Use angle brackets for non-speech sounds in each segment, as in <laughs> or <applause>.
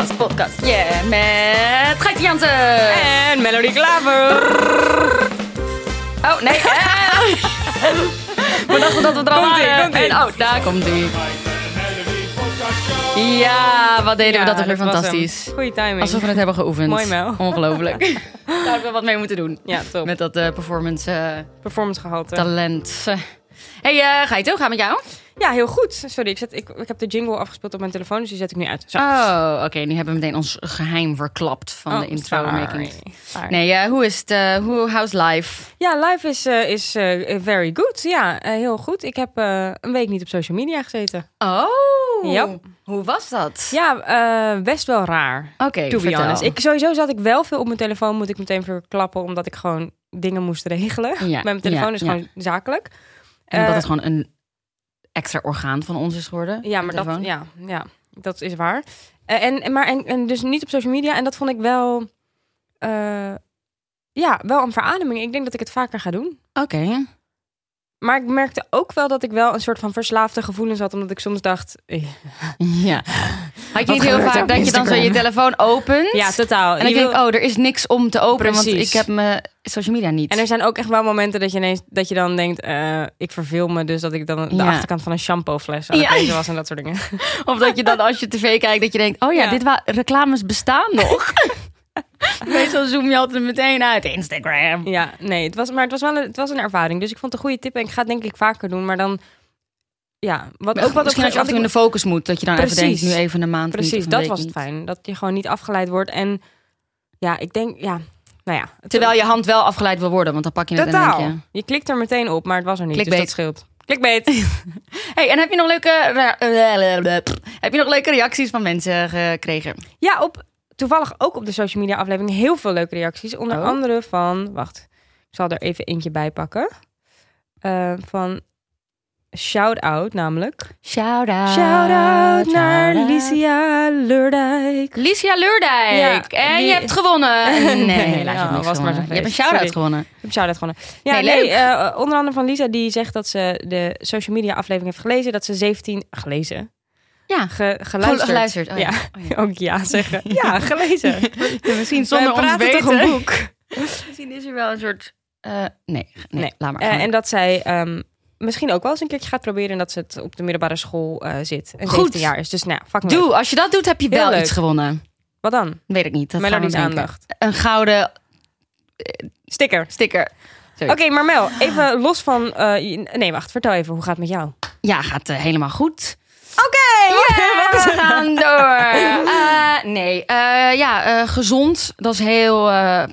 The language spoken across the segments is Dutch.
podcast, podcast. Yeah, met Geitje Jansen. En Melody Klaver. Oh, nee. <laughs> We dachten dat we er al waren. En, oh, daar komt hij. Ja, wat deden we dat toch weer fantastisch. Goeie timing. Alsof we het hebben geoefend. Mooi, Mel. Ongelooflijk. <laughs> Daar hadden we wat mee moeten doen. Ja, top. Met dat eh, performance eh, Performance gehalte. talent. hey, eh Geit, hoe gaat het met jou? Ja, heel goed. Sorry, ik, zet, ik, ik heb de jingle afgespeeld op mijn telefoon, dus die zet ik nu uit. Zo. Oh, oké. nu hebben we meteen ons geheim verklapt van de Oh, intro making. Nee, eh, hoe is het? eh, hoe, how's life? Ja, live is, eh, is eh, very good. Ja, heel goed. Ik heb een week niet op social media gezeten. Oh. Ja. Hoe was dat? Ja, best wel raar. Oké, To be vertel. honest. Ik, sowieso zat ik wel veel op mijn telefoon, moet ik meteen verklappen, omdat ik gewoon dingen moest regelen. Ja, Met <laughs> mijn telefoon ja, is ja. gewoon zakelijk. En Eh, het gewoon een extra orgaan van ons is geworden. Ja, maar dat, ja, ja, dat is waar. Eh, en, maar, en, en dus niet op social media. En dat vond ik wel... eh, ja, wel een verademing. Ik denk dat ik het vaker ga doen. Oké. Maar ik merkte ook wel dat ik wel een soort van verslaafde gevoelens had. Omdat ik soms dacht... Ja. Had je niet heel vaak dat je dan zo je telefoon opent? ja, totaal. En dan Je denk ik, oh, er is niks om te openen, want ik heb mijn social media niet. En er zijn ook echt wel momenten dat je, ineens, dat je dan denkt... eh, ik verveel me dus dat ik dan de Ja. achterkant van een shampoofles aan het Ja. lezen was en dat soort dingen. <laughs> Of dat je dan als je tv kijkt, dat je denkt, oh ja, Ja. dit wa- reclames bestaan nog. <laughs> <laughs> Meestal zoom je altijd meteen uit Instagram. Ja, nee, het was, maar het was wel een, het was een ervaring. Dus ik vond het een goede tip en ik ga het denk ik vaker doen. Maar dan... Ja, wat ook wat Misschien als je af en toe in de focus moet, dat je dan even Precies. denkt, nu even een maand Precies, dat was het fijn. Dat je gewoon niet afgeleid wordt. En ja, ik denk, ja, nou ja. het- Terwijl je hand wel afgeleid wil worden, want dan pak je het en Totaal. denk je... Je klikt er meteen op, maar het was er niet. Clickbait. Dus dat scheelt. Clickbait. <laughs> Hey, en heb je nog leuke, heb je nog leuke reacties van mensen gekregen? ja, op, toevallig ook op de social media aflevering heel veel leuke reacties. Onder Oh. andere van, wacht, ik zal er even eentje bij pakken. Eh, van Shout-out namelijk. Shout-out. Shout-out naar Licia Leurdijk. Licia Leurdijk. Ja, en die- je hebt gewonnen. <laughs> Nee, ja, je hebt niks was maar gewonnen. zo Je hebt een shout-out gewonnen. Ik heb shout-out gewonnen. Ja, Nee, nee, eh, onder andere van Lisa, die zegt dat ze de social media aflevering heeft gelezen. Dat ze 17... Gelezen? Ja, Ge, geluisterd. geluisterd. Oh, ja. ja. ook ja zeggen. <laughs> Ja, gelezen. Misschien Wij praten toch een boek. <laughs> Misschien is er wel een soort... eh, nee, nee, Nee. laat maar. Eh, en dat zij ehm, misschien ook wel eens een keertje gaat proberen... en dat ze het op de middelbare school eh, zit. En Goed. 17 jaar is. Dus nou, fuck me. Doe, als je dat doet, heb je wel iets gewonnen. Wat dan? Weet ik niet. Dat aandacht. Een gouden Sticker. sticker. Oké, Zoiets. maar Mel, even los van... nee, wacht. Vertel even, hoe gaat het met jou? Ja, gaat helemaal goed. Oké, Ja, <laughs> we gaan door. <laughs> Eh, nee, eh, ja, eh, gezond. Dat is heel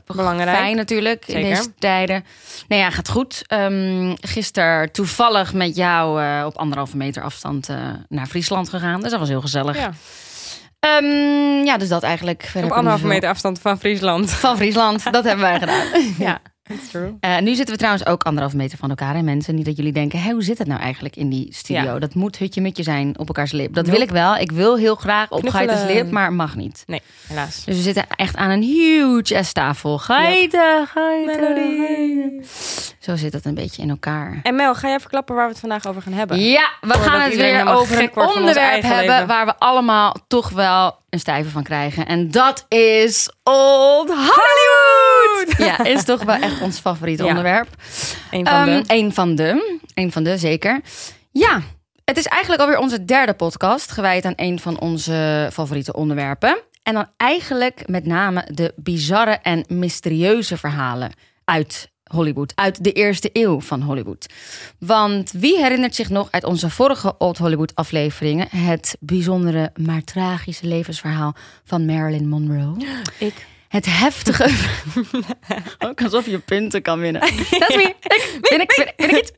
Belangrijk. fijn natuurlijk in deze tijden. Nee, ja, gaat goed. Ehm gisteren toevallig met jou op anderhalve meter afstand naar Friesland gegaan. Dus dat was heel gezellig. Ja. Ehm, ja, dus dat eigenlijk. Op anderhalve meter afstand van Friesland. Van Friesland, dat hebben wij <laughs> gedaan. Ja, true. Eh, nu zitten we trouwens ook anderhalve meter van elkaar. En mensen, niet dat jullie denken, hé, hoe zit het nou eigenlijk in die studio? Ja. Dat moet hutje mutje zijn op elkaars lip. Dat Nope. wil ik wel. Ik wil heel graag op. Geiten's lip, maar mag niet. Nee, helaas. Dus we zitten echt aan een huge S-tafel. Geiten, geiten, geiten. Zo zit het een beetje in elkaar. En Mel, ga jij verklappen waar we het vandaag over gaan hebben? Ja, we Voordat gaan het weer over een onderwerp hebben waar we allemaal toch wel een stijve van krijgen. En dat is Old Hollywood! Ja, is toch wel echt <laughs> ons favoriete Ja. onderwerp. Een van de... Ehm, Een van de. Een van de, zeker. Ja, het is eigenlijk alweer onze derde podcast gewijd aan een van onze favoriete onderwerpen. En dan eigenlijk met name de bizarre en mysterieuze verhalen uit Hollywood, uit de eerste eeuw van Hollywood. Want wie herinnert zich nog uit onze vorige Old Hollywood afleveringen het bijzondere maar tragische levensverhaal van Marilyn Monroe? Ik. Het heftige. <laughs> Ook alsof je punten kan winnen. Dat is me. <laughs> Ik, win ik, win ik, het.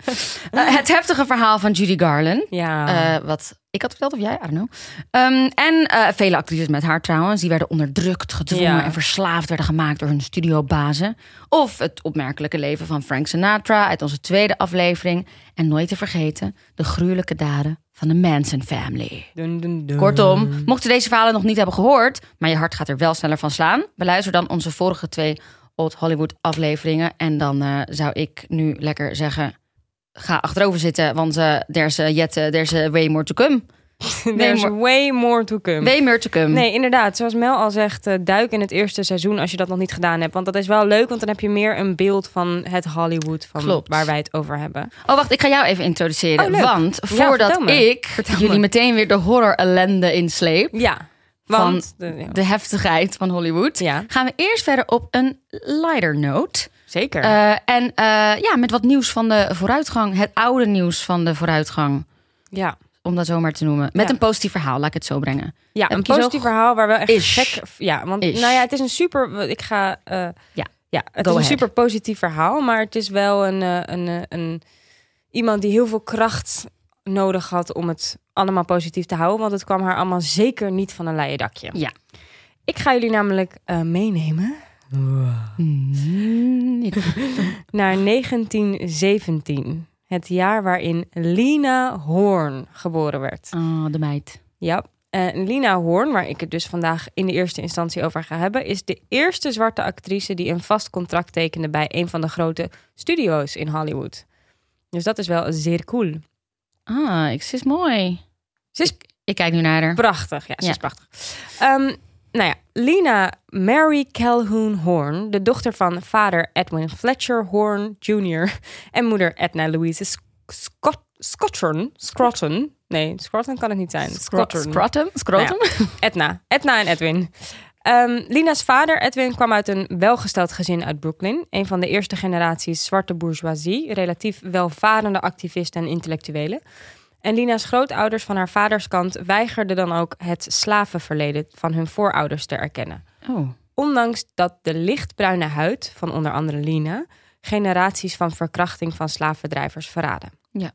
Eh, het heftige verhaal van Judy Garland. Ja. Eh, wat ik had verteld of jij, I don't know. Ehm, en eh, vele actrices met haar trouwens. Die werden onderdrukt, gedwongen Ja. en verslaafd werden gemaakt door hun studiobazen. Of het opmerkelijke leven van Frank Sinatra uit onze tweede aflevering. En nooit te vergeten de gruwelijke daden van de Manson family. Dun, dun, dun. Kortom, mocht je deze verhalen nog niet hebben gehoord, maar je hart gaat er wel sneller van slaan, beluister dan onze vorige twee Old Hollywood afleveringen. En dan eh, zou ik nu lekker zeggen, ga achterover zitten, want eh there's, a yet, eh, there's a way more to come. <laughs> There's more- way more to come. Way meer te come. Nee, inderdaad. Zoals Mel al zegt, eh, duik in het eerste seizoen als je dat nog niet gedaan hebt. Want dat is wel leuk, want dan heb je meer een beeld van het Hollywood van Klopt. waar wij het over hebben. Oh, wacht, ik ga jou even introduceren. Oh, want voordat me. ik Vertel jullie me. meteen weer de horror ellende insleep, Ja, want... de- ja. de heftigheid van Hollywood, ja, gaan we eerst verder op een lighter note. zeker. Eh, en eh, ja, met wat nieuws van de vooruitgang. Het oude nieuws van de vooruitgang. ja. Om dat zo maar te noemen. Met Ja. een positief verhaal, laat ik het zo brengen. Ja, Heb een positief verhaal waar wel echt Ish. gek... Ja, want Ish. nou ja, het is een super... Ik ga... eh, Ja. ja, het Go is een super positief verhaal, maar het is wel een, eh, een, eh, een, iemand die heel veel kracht nodig had om het allemaal positief te houden, want het kwam haar allemaal zeker niet van een leien dakje. Ja. Ik ga jullie namelijk meenemen <laughs> naar 1917, het jaar waarin Lina Horn geboren werd. Oh, de meid. Ja. Eh, Lina Horn, waar ik het dus vandaag in de eerste instantie over ga hebben, is de eerste zwarte actrice die een vast contract tekende bij een van de grote studio's in Hollywood. Dus dat is wel zeer cool. Ah, ik, ze is mooi. Ze is Ik kijk nu naar haar. prachtig. Ja, ze Ja. is prachtig. Ehm, nou ja, Lina Mary Calhoun Horn, de dochter van vader Edwin Fletcher Horn Jr. <laughs> en moeder Edna Louise Sc- Scott, Scottron. Scroton. Nee, Scroton kan het niet zijn. Scottron. Scrotum? Scrotum? <laughs> Edna. Edna en Edwin. Ehm, Lina's vader, Edwin, kwam uit een welgesteld gezin uit Brooklyn. Een van de eerste generaties zwarte bourgeoisie. Relatief welvarende activisten en intellectuelen. En Lina's grootouders van haar vaders kant weigerden dan ook het slavenverleden van hun voorouders te erkennen. Oh. Ondanks dat de lichtbruine huid van onder andere Lina generaties van verkrachting van slavenverdrijvers verraden. Ja.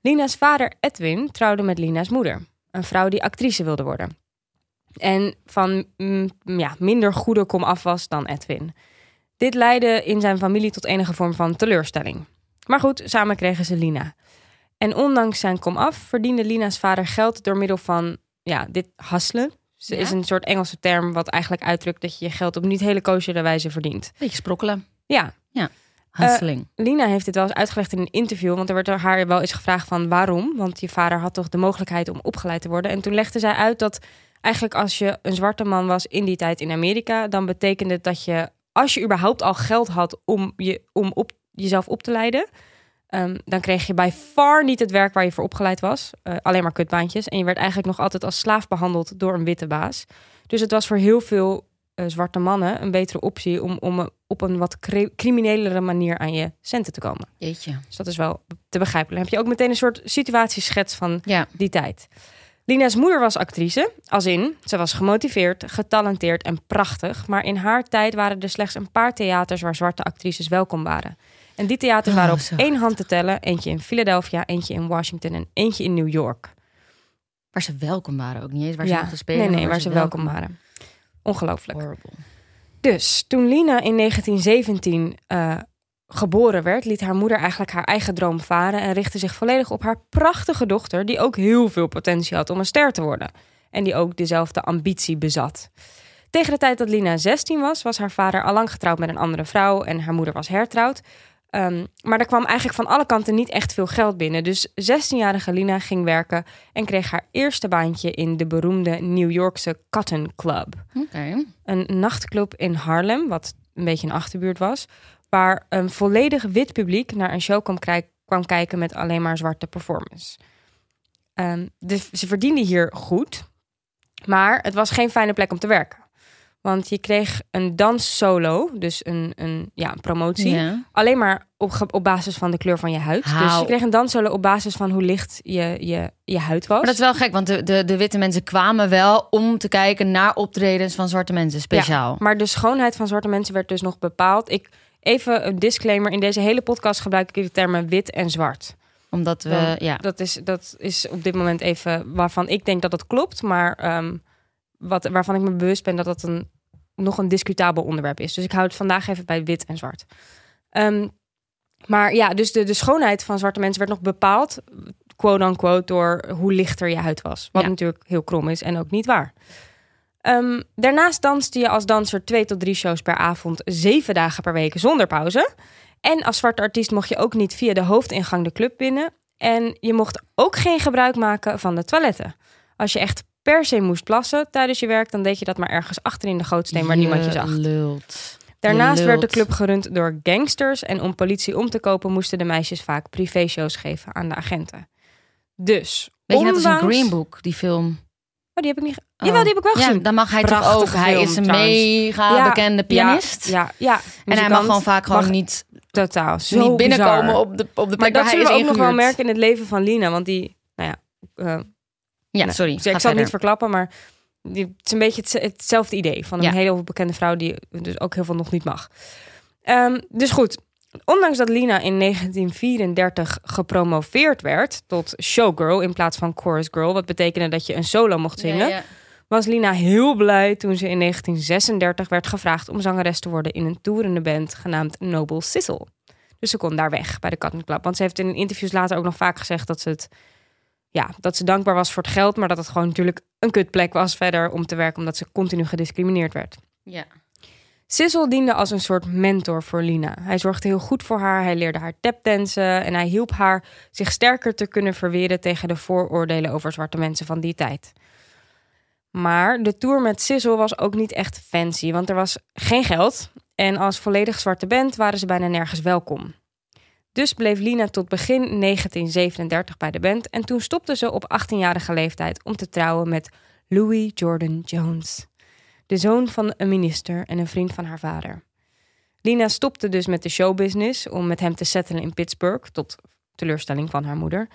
Lina's vader Edwin trouwde met Lina's moeder, een vrouw die actrice wilde worden. En van mm, ja, minder goede kom af was dan Edwin. Dit leidde in zijn familie tot enige vorm van teleurstelling. Maar goed, samen kregen ze Lina. En ondanks zijn komaf verdiende Lina's vader geld door middel van ja, dit hasselen. Ze Ja? is een soort Engelse term wat eigenlijk uitdrukt dat je je geld op niet hele koosjere wijze verdient. Beetje sprokkelen. Ja, Hustling. Lina heeft dit wel eens uitgelegd in een interview, want er werd door haar wel eens gevraagd van waarom, want je vader had toch de mogelijkheid om opgeleid te worden. En toen legde zij uit dat eigenlijk als je een zwarte man was in die tijd in Amerika, dan betekende het dat je, als je überhaupt al geld had om, je, om op, jezelf op te leiden, ehm, dan kreeg je bij far niet het werk waar je voor opgeleid was. Eh, alleen maar kutbaantjes. En je werd eigenlijk nog altijd als slaaf behandeld door een witte baas. Dus het was voor heel veel eh, zwarte mannen een betere optie om, om op een wat cri- criminelere manier aan je centen te komen. Jeetje. Dus dat is wel te begrijpen. Dan heb je ook meteen een soort situatieschets van Ja. die tijd. Lina's moeder was actrice, als in, ze was gemotiveerd, getalenteerd en prachtig. Maar in haar tijd waren er slechts een paar theaters waar zwarte actrices welkom waren. En die theaters Oh, waren op zo één hand te tellen. Eentje in Philadelphia, eentje in Washington en eentje in New York. Waar ze welkom waren ook niet eens. Waar ze mochten spelen. nee, nee, waar ze welkom waren. Ongelooflijk. Horrible. Dus toen Lina in 1917 eh, geboren werd, liet haar moeder eigenlijk haar eigen droom varen en richtte zich volledig op haar prachtige dochter, die ook heel veel potentie had om een ster te worden. En die ook dezelfde ambitie bezat. Tegen de tijd dat Lina 16 was, was haar vader allang getrouwd met een andere vrouw en haar moeder was hertrouwd. Ehm, maar er kwam eigenlijk van alle kanten niet echt veel geld binnen. Dus 16-jarige Lina ging werken en kreeg haar eerste baantje in de beroemde New Yorkse Cotton Club een nachtclub in Harlem, wat een beetje een achterbuurt was, waar een volledig wit publiek naar een show kwam, kijken met alleen maar zwarte performance. Dus ze verdienden hier goed, maar het was geen fijne plek om te werken. Want je kreeg een danssolo, dus een, een, ja, een promotie, Ja. alleen maar op, op basis van de kleur van je huid. Dus je kreeg een danssolo op basis van hoe licht je, je, je huid was. Maar dat is wel gek, want de, de, de witte mensen kwamen wel om te kijken naar optredens van zwarte mensen speciaal. Maar de schoonheid van zwarte mensen werd dus nog bepaald. Ik, even een disclaimer. In deze hele podcast gebruik ik de termen wit en zwart. Omdat we, ja. Dat is, dat is op dit moment even waarvan ik denk dat het klopt. Maar ehm, wat, waarvan ik me bewust ben dat dat een, nog een discutabel onderwerp is. Dus ik hou het vandaag even bij wit en zwart. Ehm, maar ja, dus de, de schoonheid van zwarte mensen werd nog bepaald, quote-unquote, door hoe lichter je huid was. Wat Ja. natuurlijk heel krom is en ook niet waar. Ehm, daarnaast danste je als danser twee tot drie shows per avond, zeven dagen per week zonder pauze. En als zwarte artiest mocht je ook niet via de hoofdingang de club binnen. En je mocht ook geen gebruik maken van de toiletten. Als je echt per se moest plassen tijdens je werk, dan deed je dat maar ergens achter in de gootsteen waar niemand je zag. lult. Daarnaast werd de club gerund door gangsters en om politie om te kopen moesten de meisjes vaak privéshows geven aan de agenten. Dus, Weet je, net als in ondanks- Green Book, die film. Oh, die heb ik niet. Oh. Jawel, die heb ik wel Ja, gezien. dan mag hij toch Prachtige ook. Hij is een trouwens. mega Ja, bekende pianist. Ja, ja, ja. En hij mag gewoon vaak gewoon niet, totaal zo niet binnenkomen bizar. op de, op de plek Maar dat waar hij is ook nog wel merken in het leven van Lina, want die, nou ja, eh, Ja, Nee, sorry. ik ga zal het niet verklappen, maar die, het is een beetje het, hetzelfde idee van een Ja. hele bekende vrouw die dus ook heel veel nog niet mag. Ehm, dus goed, ondanks dat Lina in 1934 gepromoveerd werd tot showgirl in plaats van chorus girl, wat betekende dat je een solo mocht zingen, Ja, ja. was Lina heel blij toen ze in 1936 werd gevraagd om zangeres te worden in een toerende band genaamd Noble Sissel. Dus ze kon daar weg bij de Cotton Club. Want ze heeft in interviews later ook nog vaak gezegd dat ze het. Ja, dat ze dankbaar was voor het geld, maar dat het gewoon natuurlijk een kutplek was verder om te werken, omdat ze continu gediscrimineerd werd. Ja. Sissel diende als een soort mentor voor Lina. Hij zorgde heel goed voor haar, hij leerde haar tapdansen en hij hielp haar zich sterker te kunnen verweren tegen de vooroordelen over zwarte mensen van die tijd. Maar de tour met Sissel was ook niet echt fancy, want er was geen geld en als volledig zwarte band waren ze bijna nergens welkom. Dus bleef Lina tot begin 1937 bij de band en toen stopte ze op 18-jarige leeftijd om te trouwen met Louis Jordan Jones de zoon van een minister en een vriend van haar vader. Lina stopte dus met de showbusiness om met hem te settelen in Pittsburgh, tot teleurstelling van haar moeder.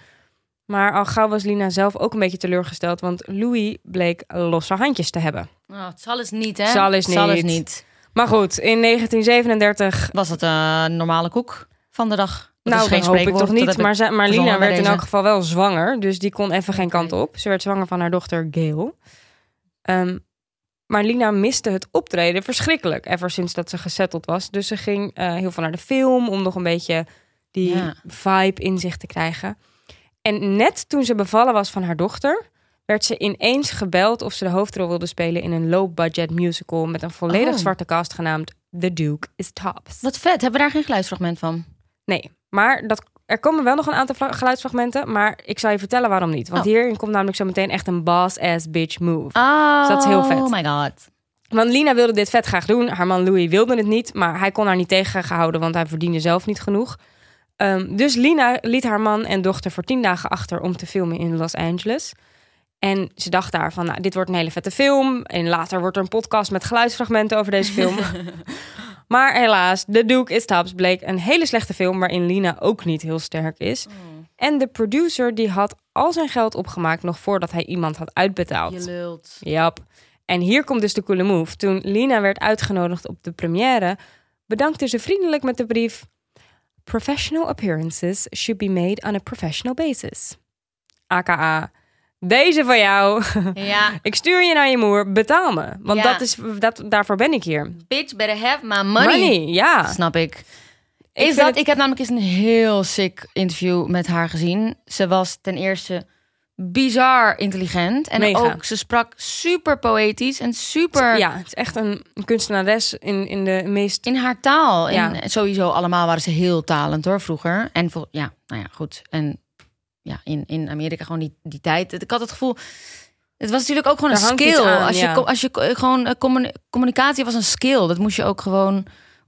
Maar al gauw was Lina zelf ook een beetje teleurgesteld, want Louis bleek losse handjes te hebben. Oh, het zal eens niet, hè? Zal eens Zal eens niet. niet. Maar goed, in 1937 Was het een normale koek van de dag? Dat nou, is geen dat hoop ik toch niet. Maar, ze- maar verzonnen Lina werd in elk geval wel zwanger. Dus die kon even geen kant op. Ze werd zwanger van haar dochter Gail. Ehm, maar Lina miste het optreden verschrikkelijk. Ever sinds dat ze gesetteld was. Dus ze ging eh, heel veel naar de film. Om nog een beetje die Ja. vibe in zich te krijgen. En net toen ze bevallen was van haar dochter... werd ze ineens gebeld of ze de hoofdrol wilde spelen... in een low-budget musical met een volledig Oh. zwarte cast genaamd The Duke is Tops. Wat vet. Hebben we daar geen geluidsfragment van? Nee, maar dat, er komen wel nog een aantal geluidsfragmenten. Maar ik zal je vertellen waarom niet. Want Oh. hierin komt namelijk zo meteen echt een boss-ass bitch move. Oh, dat is heel vet. Oh my god. Want Lina wilde dit vet graag doen. Haar man Louis wilde het niet. Maar hij kon haar niet tegengehouden, want hij verdiende zelf niet genoeg. Ehm, dus Lina liet haar man en dochter voor tien dagen achter om te filmen in Los Angeles. En ze dacht daar van, nou, dit wordt een hele vette film. En later wordt er een podcast met geluidsfragmenten over deze film. <laughs> maar helaas, The Duke is Tops bleek een hele slechte film... waarin Lina ook niet heel sterk is. En de producer die had al zijn geld opgemaakt... nog voordat hij iemand had uitbetaald. Je lult. Yep. En hier komt dus de coole move. Toen Lina werd uitgenodigd op de première, bedankte ze vriendelijk met de brief: Professional appearances should be made on a professional basis. AKA, deze van jou. Ja. <laughs> ik stuur je naar je moer, betaal me. Want Ja. dat is, dat, daarvoor ben ik hier. Bitch better have my money. ja. Snap ik. Ik Is dat, het- Ik heb namelijk eens een heel sick interview met haar gezien. Ze was ten eerste bizar intelligent. En Mega. ook, ze sprak super poëtisch en super Ja, het is echt een kunstenares in, in de meest... in haar taal. Ja. En sowieso allemaal waren ze heel talent hoor, vroeger. En ja, nou ja, goed. En ja, in, in Amerika gewoon die, die tijd. Ik had het gevoel... Het was natuurlijk ook gewoon een skill. aan, als je, ja. als je gewoon... eh, communi- communicatie was een skill. Dat moest je ook gewoon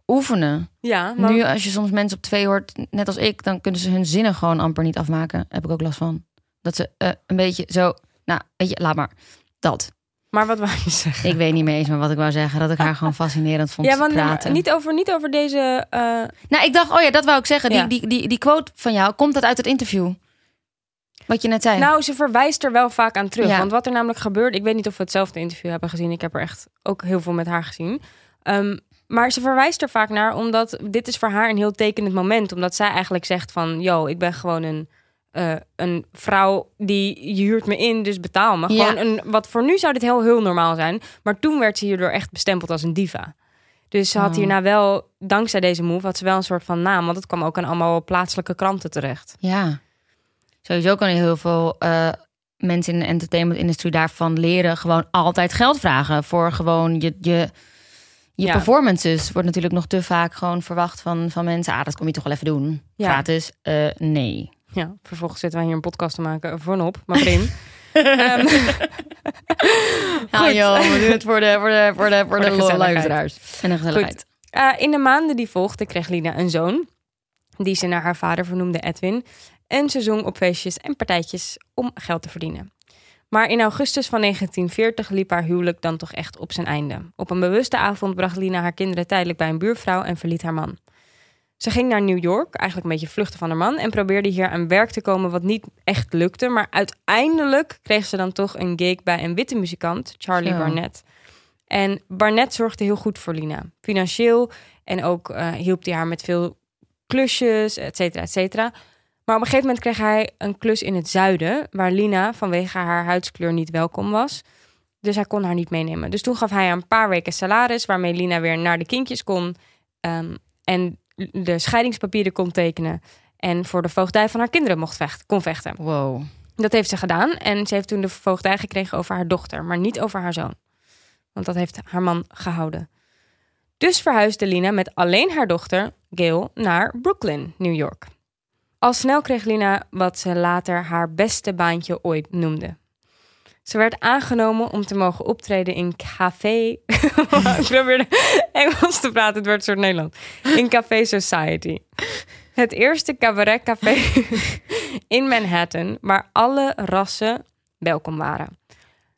oefenen. Ja, maar Nu, als je soms mensen op twee hoort, net als ik, dan kunnen ze hun zinnen gewoon amper niet afmaken. Heb ik ook last van. Dat ze eh, een beetje zo, nou, weet je, laat maar. Dat. maar wat wou je zeggen? Ik weet niet meer eens meer wat ik wou zeggen. Dat ik haar gewoon <laughs> fascinerend vond Ja, want praten. niet over, niet over deze... eh, Nou, ik dacht, oh ja, dat wou ik zeggen. Die, Ja. die, die, die quote van jou, komt dat uit het interview? Wat je net zei. Nou, ze verwijst er wel vaak aan terug. Ja. Want wat er namelijk gebeurt, ik weet niet of we hetzelfde interview hebben gezien. Ik heb er echt ook heel veel met haar gezien. Ehm, maar ze verwijst er vaak naar, omdat dit is voor haar een heel tekenend moment. Omdat zij eigenlijk zegt van, yo, ik ben gewoon een, eh, een vrouw die je huurt me in, dus betaal me. Ja. Gewoon een, wat voor nu zou dit heel, heel normaal zijn. Maar toen werd ze hierdoor echt bestempeld als een diva. Dus ze had Oh. hierna wel, dankzij deze move, had ze wel een soort van naam. Want het kwam ook aan allemaal plaatselijke kranten terecht. Ja. Sowieso kan heel veel eh, mensen in de entertainment-industrie daarvan leren. Gewoon altijd geld vragen voor gewoon je, je, je Ja. performances. Wordt natuurlijk nog te vaak gewoon verwacht van, van mensen. Ah, dat kom je toch wel even doen. Ja. Gratis? Eh, nee. Ja, vervolgens zitten wij hier een podcast te maken voor op, maar Prim. <laughs> Ehm, <laughs> Ja, Goed. joh, we doen het voor de, voor de, voor de, voor de de, gezelligheid. luisteraars. En de gezelligheid. Eh, in de maanden die volgden kreeg Lina een zoon, die ze naar haar vader vernoemde Edwin. En ze zong op feestjes en partijtjes om geld te verdienen. Maar in augustus van 1940 liep haar huwelijk dan toch echt op zijn einde. Op een bewuste avond bracht Lina haar kinderen tijdelijk bij een buurvrouw en verliet haar man. Ze ging naar New York, eigenlijk een beetje vluchten van haar man, en probeerde hier aan werk te komen wat niet echt lukte. Maar uiteindelijk kreeg ze dan toch een gig bij een witte muzikant, Charlie Zo. Barnett. En Barnett zorgde heel goed voor Lina. Financieel en ook eh, hielp hij haar met veel klusjes, et cetera, et cetera. Maar op een gegeven moment kreeg hij een klus in het zuiden, waar Lina vanwege haar huidskleur niet welkom was. Dus hij kon haar niet meenemen. Dus toen gaf hij haar een paar weken salaris, waarmee Lina weer naar de kindjes kon ehm, en de scheidingspapieren kon tekenen. En voor de voogdij van haar kinderen mocht vechten, kon vechten. Wow. Dat heeft ze gedaan. En ze heeft toen de voogdij gekregen over haar dochter, maar niet over haar zoon. Want dat heeft haar man gehouden. Dus verhuisde Lina met alleen haar dochter, Gail, naar Brooklyn, New York. Al snel kreeg Lina wat ze later haar beste baantje ooit noemde. Ze werd aangenomen om te mogen optreden in café. <laughs> Ik probeerde Engels te praten, het werd een soort Nederland. In Café Society. Het eerste cabaretcafé <laughs> in Manhattan, waar alle rassen welkom waren.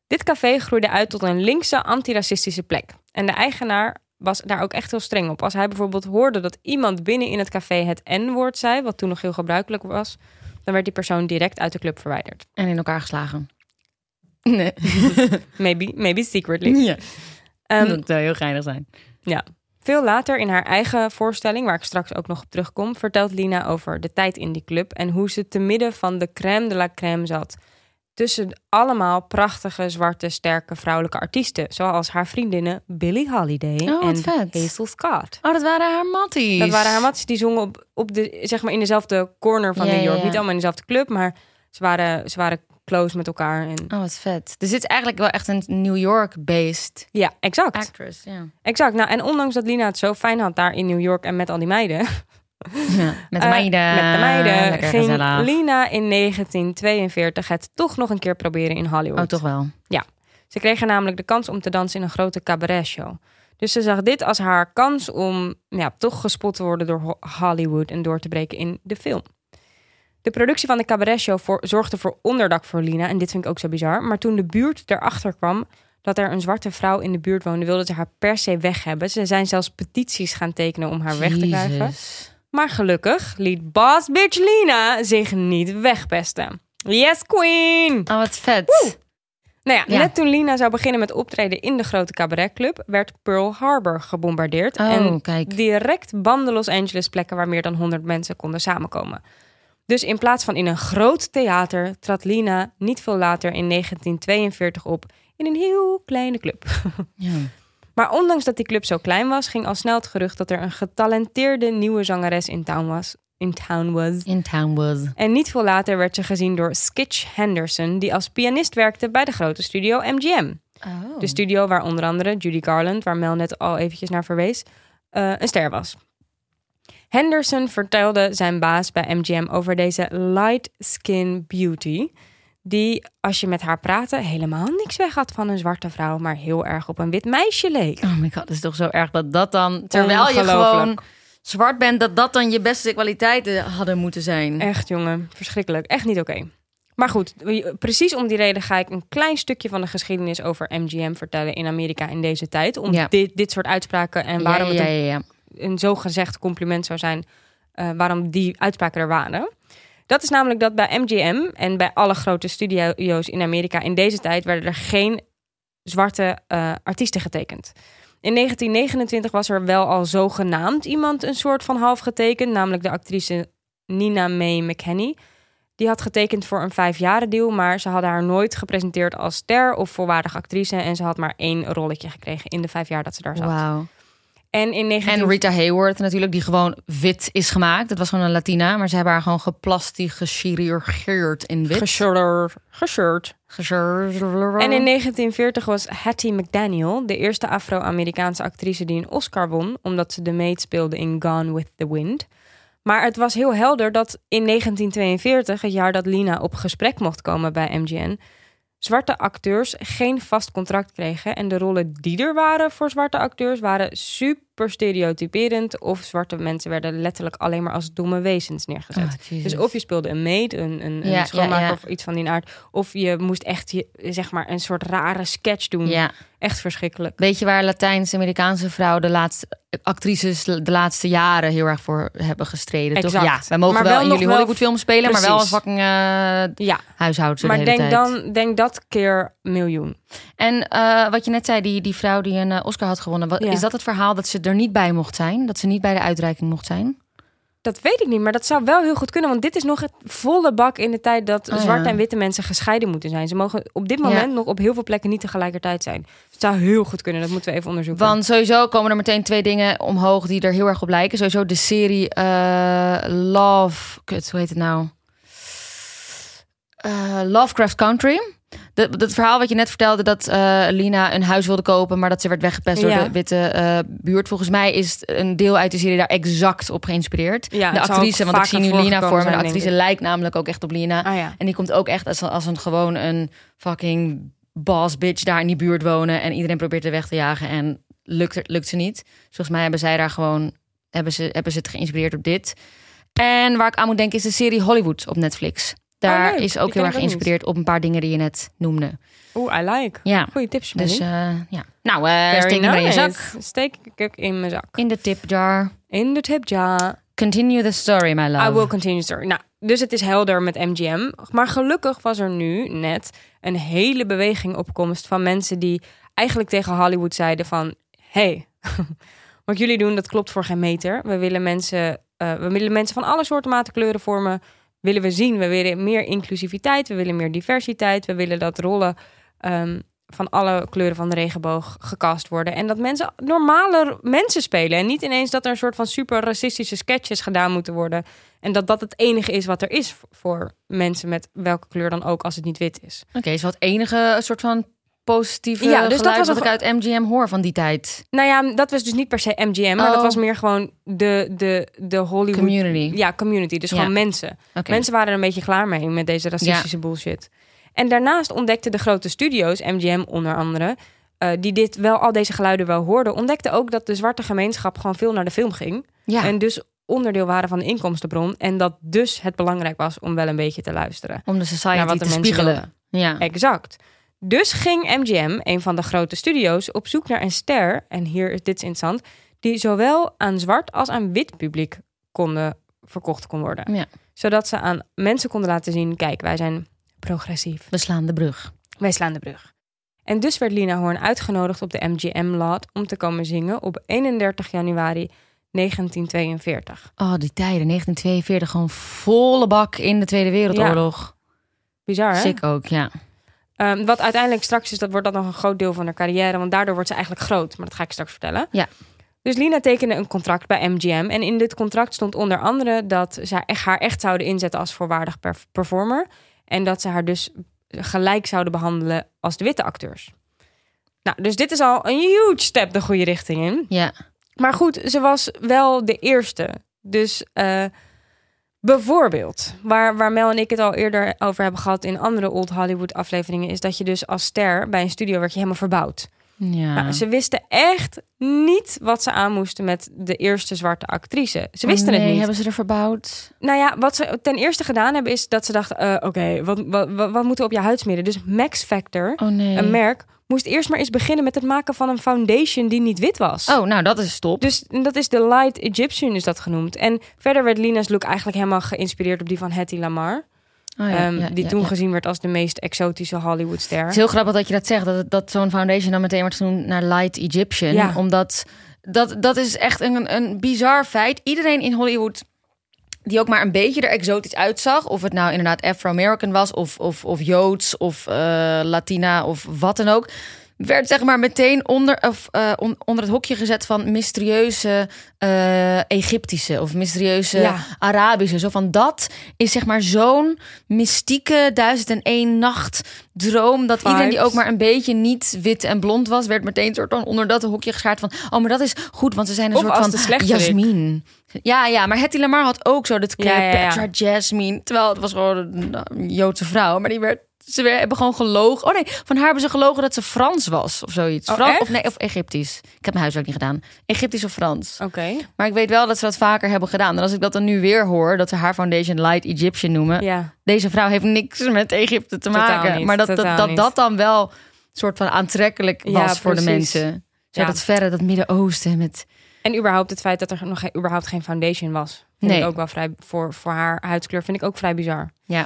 Dit café groeide uit tot een linkse antiracistische plek. En de eigenaar was daar ook echt heel streng op. Als hij bijvoorbeeld hoorde dat iemand binnen in het café het N-woord zei, wat toen nog heel gebruikelijk was, dan werd die persoon direct uit de club verwijderd. En in elkaar geslagen. Nee. <laughs> Maybe, maybe secretly. ja. Ehm, dat zou heel geinig zijn. Veel later in haar eigen voorstelling, waar ik straks ook nog op terugkom, vertelt Lina over de tijd in die club en hoe ze te midden van de crème de la crème zat. Tussen allemaal prachtige, zwarte, sterke vrouwelijke artiesten, zoals haar vriendinnen Billie Holiday Oh, en vet. Hazel Scott. Oh, dat waren haar matties. Dat waren haar matties die zongen op, op de, zeg maar in dezelfde corner van Ja, New York. ja. Niet allemaal in dezelfde club, maar ze waren, ze waren close met elkaar. En... Oh, wat vet. Dus dit is eigenlijk wel echt een New York-based Ja, exact. actress. Ja. Exact. Nou, en ondanks dat Lina het zo fijn had daar in New York en met al die meiden, ja. Met de Eh, meiden. Met de meiden Lekker ging gezellig. Lina in 1942 het toch nog een keer proberen in Hollywood. Oh, toch wel. Ze kreeg er namelijk de kans om te dansen in een grote cabaretshow. Dus ze zag dit als haar kans om ja, toch gespot te worden door Ho- Hollywood en door te breken in de film. De productie van de cabaretshow voor, zorgde voor onderdak voor Lina. En dit vind ik ook zo bizar. Maar toen de buurt erachter kwam dat er een zwarte vrouw in de buurt woonde, wilden ze haar per se weg hebben. Ze zijn zelfs petities gaan tekenen om haar weg te krijgen. Maar gelukkig liet Boss Bitch Lina zich niet wegpesten. Yes, queen! Oh, wat vet. Nou ja, Ja. net toen Lina zou beginnen met optreden in de grote cabaretclub, werd Pearl Harbor gebombardeerd. Oh, en kijk. direct banden Los Angeles plekken waar meer dan 100 mensen konden samenkomen. Dus in plaats van in een groot theater trad Lina niet veel later in 1942 op in een heel kleine club. Ja. <laughs> Maar ondanks dat die club zo klein was, ging al snel het gerucht dat er een getalenteerde nieuwe zangeres in town was. In town was. In town was. En niet veel later werd ze gezien door Skitch Henderson, die als pianist werkte bij de grote studio MGM. Oh. De studio waar onder andere Judy Garland, waar Mel net al eventjes naar verwees, eh, een ster was. Henderson vertelde zijn baas bij MGM over deze light skin beauty, die als je met haar praatte helemaal niks weg had van een zwarte vrouw, maar heel erg op een wit meisje leek. Oh my god, het is toch zo erg dat dat dan... Terwijl je gewoon zwart bent, dat dat dan je beste kwaliteiten hadden moeten zijn. Echt jongen, verschrikkelijk. Echt niet oké. Maar goed, precies om die reden ga ik een klein stukje van de geschiedenis over MGM vertellen in Amerika in deze tijd. Om Ja. dit, dit soort uitspraken en waarom ja, ja, het een, een zogezegd compliment zou zijn, eh, waarom die uitspraken er waren. Dat is namelijk dat bij MGM en bij alle grote studio's in Amerika in deze tijd werden er geen zwarte eh, artiesten getekend. In 1929 was er wel al zogenaamd iemand een soort van half getekend, namelijk de actrice Nina May McKenney. Die had getekend voor een vijfjaren deal, maar ze hadden haar nooit gepresenteerd als ster of volwaardige actrice. En ze had maar één rolletje gekregen in de vijf jaar dat ze daar zat. En in 19... En Rita Hayworth natuurlijk, die gewoon wit is gemaakt. Dat was gewoon een Latina, maar ze hebben haar gewoon geplastic gechirurgeerd in wit. Geshirt. Geshirt. Geshirt. En in 1940 was Hattie McDaniel de eerste Afro-Amerikaanse actrice die een Oscar won, omdat ze de maid speelde in Gone with the Wind. Maar het was heel helder dat in 1942, het jaar dat Lina op gesprek mocht komen bij MGN, zwarte acteurs geen vast contract kregen. En de rollen die er waren voor zwarte acteurs waren super stereotyperend. Of zwarte mensen werden letterlijk alleen maar als domme wezens neergezet. Oh, Jezus. Dus of je speelde een maid, een, een, een Ja, schoonmaker ja, ja. of iets van die aard. Of je moest echt je, zeg maar een soort rare sketch doen. Ja. Echt verschrikkelijk. Weet je waar Latijns-Amerikaanse vrouwen de laatste actrices de laatste jaren heel erg voor hebben gestreden? Toch? Exact. Ja, wij mogen Maar wel, in jullie Hollywoodfilms spelen, maar wel Precies. fucking eh Ja, huishoudster maar de hele denk, tijd. dan, denk dat keer miljoen. En eh, wat je net zei, die, die vrouw die een eh, Oscar had gewonnen, wat, Ja. is dat het verhaal dat ze er niet bij mocht zijn? Dat ze niet bij de uitreiking mocht zijn? Dat weet ik niet, maar dat zou wel heel goed kunnen. Want dit is nog het volle bak in de tijd dat Oh, ja. zwarte en witte mensen gescheiden moeten zijn. Ze mogen op dit moment Ja. nog op heel veel plekken niet tegelijkertijd zijn. Het zou heel goed kunnen, dat moeten we even onderzoeken. Want sowieso komen er meteen twee dingen omhoog die er heel erg op lijken. Sowieso de serie eh, Love... Kut, hoe heet het nou? Lovecraft Country. Dat verhaal wat je net vertelde, dat eh, Lina een huis wilde kopen, maar dat ze werd weggepest door de witte eh, buurt. Volgens mij is een deel uit de serie daar exact op geïnspireerd. Ja, de het actrice, want ik zie nu Lina voor me. De actrice lijkt namelijk ook echt op Lina. Ah ja. En die komt ook echt als, als een gewoon een fucking boss bitch daar in die buurt wonen. En iedereen probeert er weg te jagen en lukt, het- lukt ze niet. Dus volgens mij hebben zij daar gewoon, hebben ze, hebben ze het geïnspireerd op dit. En waar ik aan moet denken is de serie Hollywood op Netflix. Daar Oh, leuk. is ook heel erg geïnspireerd op een paar dingen die je net noemde. Oeh, I like. Ja, Goeie tips, dus eh, ja. Nou, Very steek maar in je nice. zak. Steek ik in mijn zak. In de tipjar. In de tip jar. Continue the story, my love. I will continue story. Nou, dus het is helder met MGM. Maar gelukkig was er nu net een hele beweging op komst van mensen die eigenlijk tegen Hollywood zeiden van... hey, <laughs> wat jullie doen, dat klopt voor geen meter. We willen mensen, eh, we willen mensen van alle soorten, maten, kleuren, vormen willen we zien. We willen meer inclusiviteit, we willen meer diversiteit. We willen dat rollen ehm, van alle kleuren van de regenboog gecast worden. En dat mensen normale mensen spelen. En niet ineens dat er een soort van super racistische sketches gedaan moeten worden. En dat dat het enige is wat er is voor mensen met welke kleur dan ook als het niet wit is. Oké, is wat enige soort van positieve Ja, dus dat was wat ik uit MGM hoor van die tijd. Nou ja, dat was dus niet per se MGM, maar Oh. dat was meer gewoon de, de, de Hollywood... Community. Ja, community. Dus Ja. gewoon mensen. Mensen waren er een beetje klaar mee met deze racistische bullshit. En daarnaast ontdekten de grote studio's, MGM onder andere, eh, die dit wel al deze geluiden wel hoorden, ontdekten ook dat de zwarte gemeenschap gewoon veel naar de film ging. Ja. En dus onderdeel waren van de inkomstenbron. En dat dus het belangrijk was om wel een beetje te luisteren. Om de naar society wat te de mensen spiegelen. wilden. Ja. Exact. Dus ging MGM, een van de grote studio's, op zoek naar een ster. En hier is dit interessant. Die zowel aan zwart als aan wit publiek konden verkocht kon worden. Ja. Zodat ze aan mensen konden laten zien: kijk, wij zijn progressief. We slaan de brug. Wij slaan de brug. En dus werd Lina Horn uitgenodigd op de MGM-lot om te komen zingen op 31 januari 1942. Oh, die tijden. 1942, gewoon volle bak in de Tweede Wereldoorlog. Bizar, hè? Sick ook, ja. Ehm, wat uiteindelijk straks is, dat wordt dat nog een groot deel van haar carrière. Want daardoor wordt ze eigenlijk groot. Maar dat ga ik straks vertellen. Ja. Dus Lina tekende een contract bij MGM. En in dit contract stond onder andere dat ze haar echt zouden inzetten als voorwaardig per- performer. En dat ze haar dus gelijk zouden behandelen als de witte acteurs. Nou, dus dit is al een huge step de goede richting in. Ja. Maar goed, ze was wel de eerste. Dus eh, bijvoorbeeld, waar, waar Mel en ik het al eerder over hebben gehad in andere Old Hollywood afleveringen, is dat je dus als ster bij een studio werd je helemaal verbouwd. Ja. Nou, ze wisten echt niet wat ze aan moesten met de eerste zwarte actrice. Ze Oh, wisten nee, het niet. hebben ze er verbouwd? Nou ja, wat ze ten eerste gedaan hebben is dat ze dachten: eh, oké, wat, wat, wat, wat moeten we op je huid smeren? Dus Max Factor, Oh nee. een merk, moest eerst maar eens beginnen met het maken van een foundation die niet wit was. Oh, nou dat is stop. Dus dat is de Light Egyptian is dat genoemd. En verder werd Lina's look eigenlijk helemaal geïnspireerd op die van Hattie Lamar. Oh, ja, ehm, ja, die ja, toen gezien werd als de meest exotische Het Hollywoodster. is heel grappig dat je dat zegt. Dat, het- dat zo'n foundation dan meteen wordt genoemd naar Light Egyptian. Omdat dat, dat is echt een, een bizar feit. Iedereen in Hollywood die ook maar een beetje er exotisch uitzag. Of het nou inderdaad Afro-American was, of, of, of Joods, of eh, Latina, of wat dan ook. Werd zeg maar meteen onder, of, eh, on- onder het hokje gezet van mysterieuze eh, Egyptische of mysterieuze Ja. Arabische. Zo van dat is zeg maar zo'n mystieke duizend en één nacht droom. Dat iedereen die ook maar een beetje niet wit en blond was, werd meteen soort van onder dat hokje geschaard van. Oh, maar dat is goed, want ze zijn een Of soort van. Jasmin. Ja, ja, maar Hetty Lamar had ook zo dat Ja, ja, ja. Petra Jasmine. Terwijl het was gewoon een Joodse vrouw. Maar die werd, ze hebben gewoon gelogen. Oh nee, van haar hebben ze gelogen dat ze Frans was of zoiets. Oh, Fran- echt? of nee, of Egyptisch. Ik heb mijn huiswerk niet gedaan. Egyptisch of Frans. Oké. Maar ik weet wel dat ze dat vaker hebben gedaan. En als ik dat dan nu weer hoor, dat ze haar foundation Light Egyptian noemen. Ja. Deze vrouw heeft niks met Egypte te Totaal maken. niet, maar dat dat, dat, dan wel soort van aantrekkelijk was Ja, voor de mensen. Zo Ja. dat verre, dat Midden-Oosten met... En überhaupt het feit dat er nog überhaupt geen foundation was. Vind Nee. ik ook wel vrij, voor, voor haar huidskleur vind ik ook vrij bizar. Ja.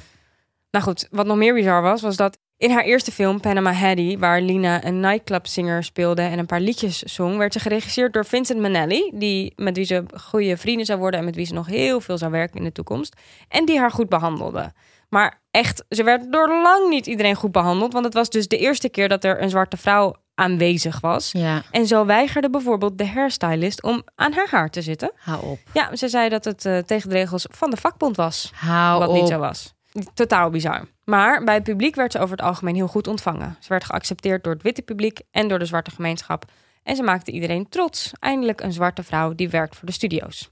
Nou goed, wat nog meer bizar was, was dat in haar eerste film, Panama Hattie, waar Lina een nightclubzinger speelde en een paar liedjes zong, werd ze geregisseerd door Vincent Minnelli, die, met wie ze goede vrienden zou worden en met wie ze nog heel veel zou werken in de toekomst. En die haar goed behandelde. Maar echt, ze werd door lang niet iedereen goed behandeld, want het was dus de eerste keer dat er een zwarte vrouw aanwezig was. Ja, En zo weigerde bijvoorbeeld de hairstylist om aan haar haar te zitten. hou op. Ja, ze zei dat het eh, tegen de regels van de vakbond was. Hou wat op. niet zo was. Totaal bizar. Maar bij het publiek werd ze over het algemeen heel goed ontvangen. Ze werd geaccepteerd door het witte publiek en door de zwarte gemeenschap. En ze maakte iedereen trots. Eindelijk een zwarte vrouw die werkt voor de studio's.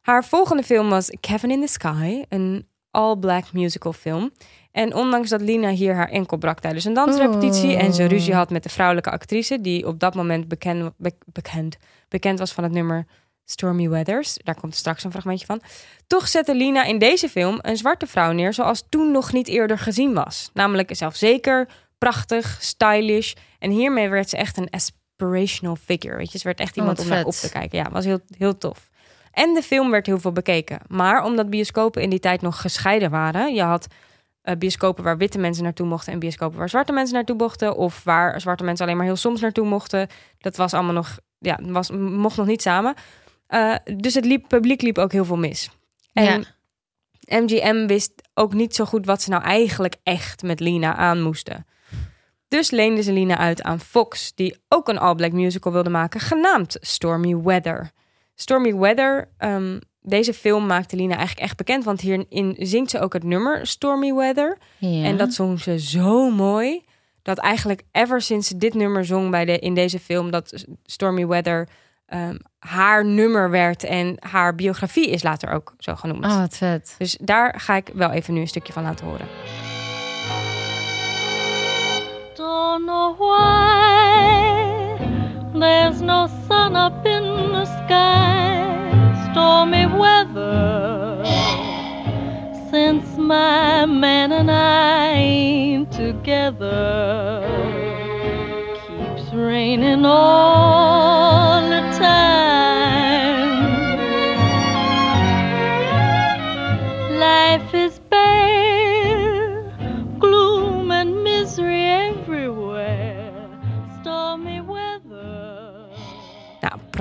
Haar volgende film was Kevin in the Sky, een all-black musical film. En ondanks dat Lina hier haar enkel brak tijdens een dansrepetitie... en ze ruzie had met de vrouwelijke actrice... die op dat moment bekend, be- bekend, bekend was van het nummer Stormy Weathers... daar komt straks een fragmentje van... toch zette Lina in deze film een zwarte vrouw neer... zoals toen nog niet eerder gezien was. Namelijk zelfzeker, prachtig, stylish... en hiermee werd ze echt een aspirational figure. Weet je, ze werd echt Oh, iemand om naar op te kijken. Ja, was heel, heel tof. En de film werd heel veel bekeken. Maar omdat bioscopen in die tijd nog gescheiden waren... je had eh, bioscopen waar witte mensen naartoe mochten... en bioscopen waar zwarte mensen naartoe mochten... of waar zwarte mensen alleen maar heel soms naartoe mochten. Dat was allemaal nog... Ja, was, mocht nog niet samen. Eh, dus het liep, publiek liep ook heel veel mis. En MGM wist ook niet zo goed wat ze nou eigenlijk echt met Lina aan moesten. Dus leende ze Lina uit aan Fox, die ook een all-black musical wilde maken, genaamd Stormy Weather. Stormy Weather, ehm, deze film maakte Lina eigenlijk echt bekend, want hierin zingt ze ook het nummer Stormy Weather. Ja. En dat zong ze zo mooi, dat eigenlijk ever sinds ze dit nummer zong bij de, in deze film, dat Stormy Weather ehm, haar nummer werd en haar biografie is later ook zo genoemd. Oh, wat vet. Dus daar ga ik wel even nu een stukje van laten horen. Don't know why there's no sun up in the sky, stormy weather. Since my man and I ain't together, keeps raining all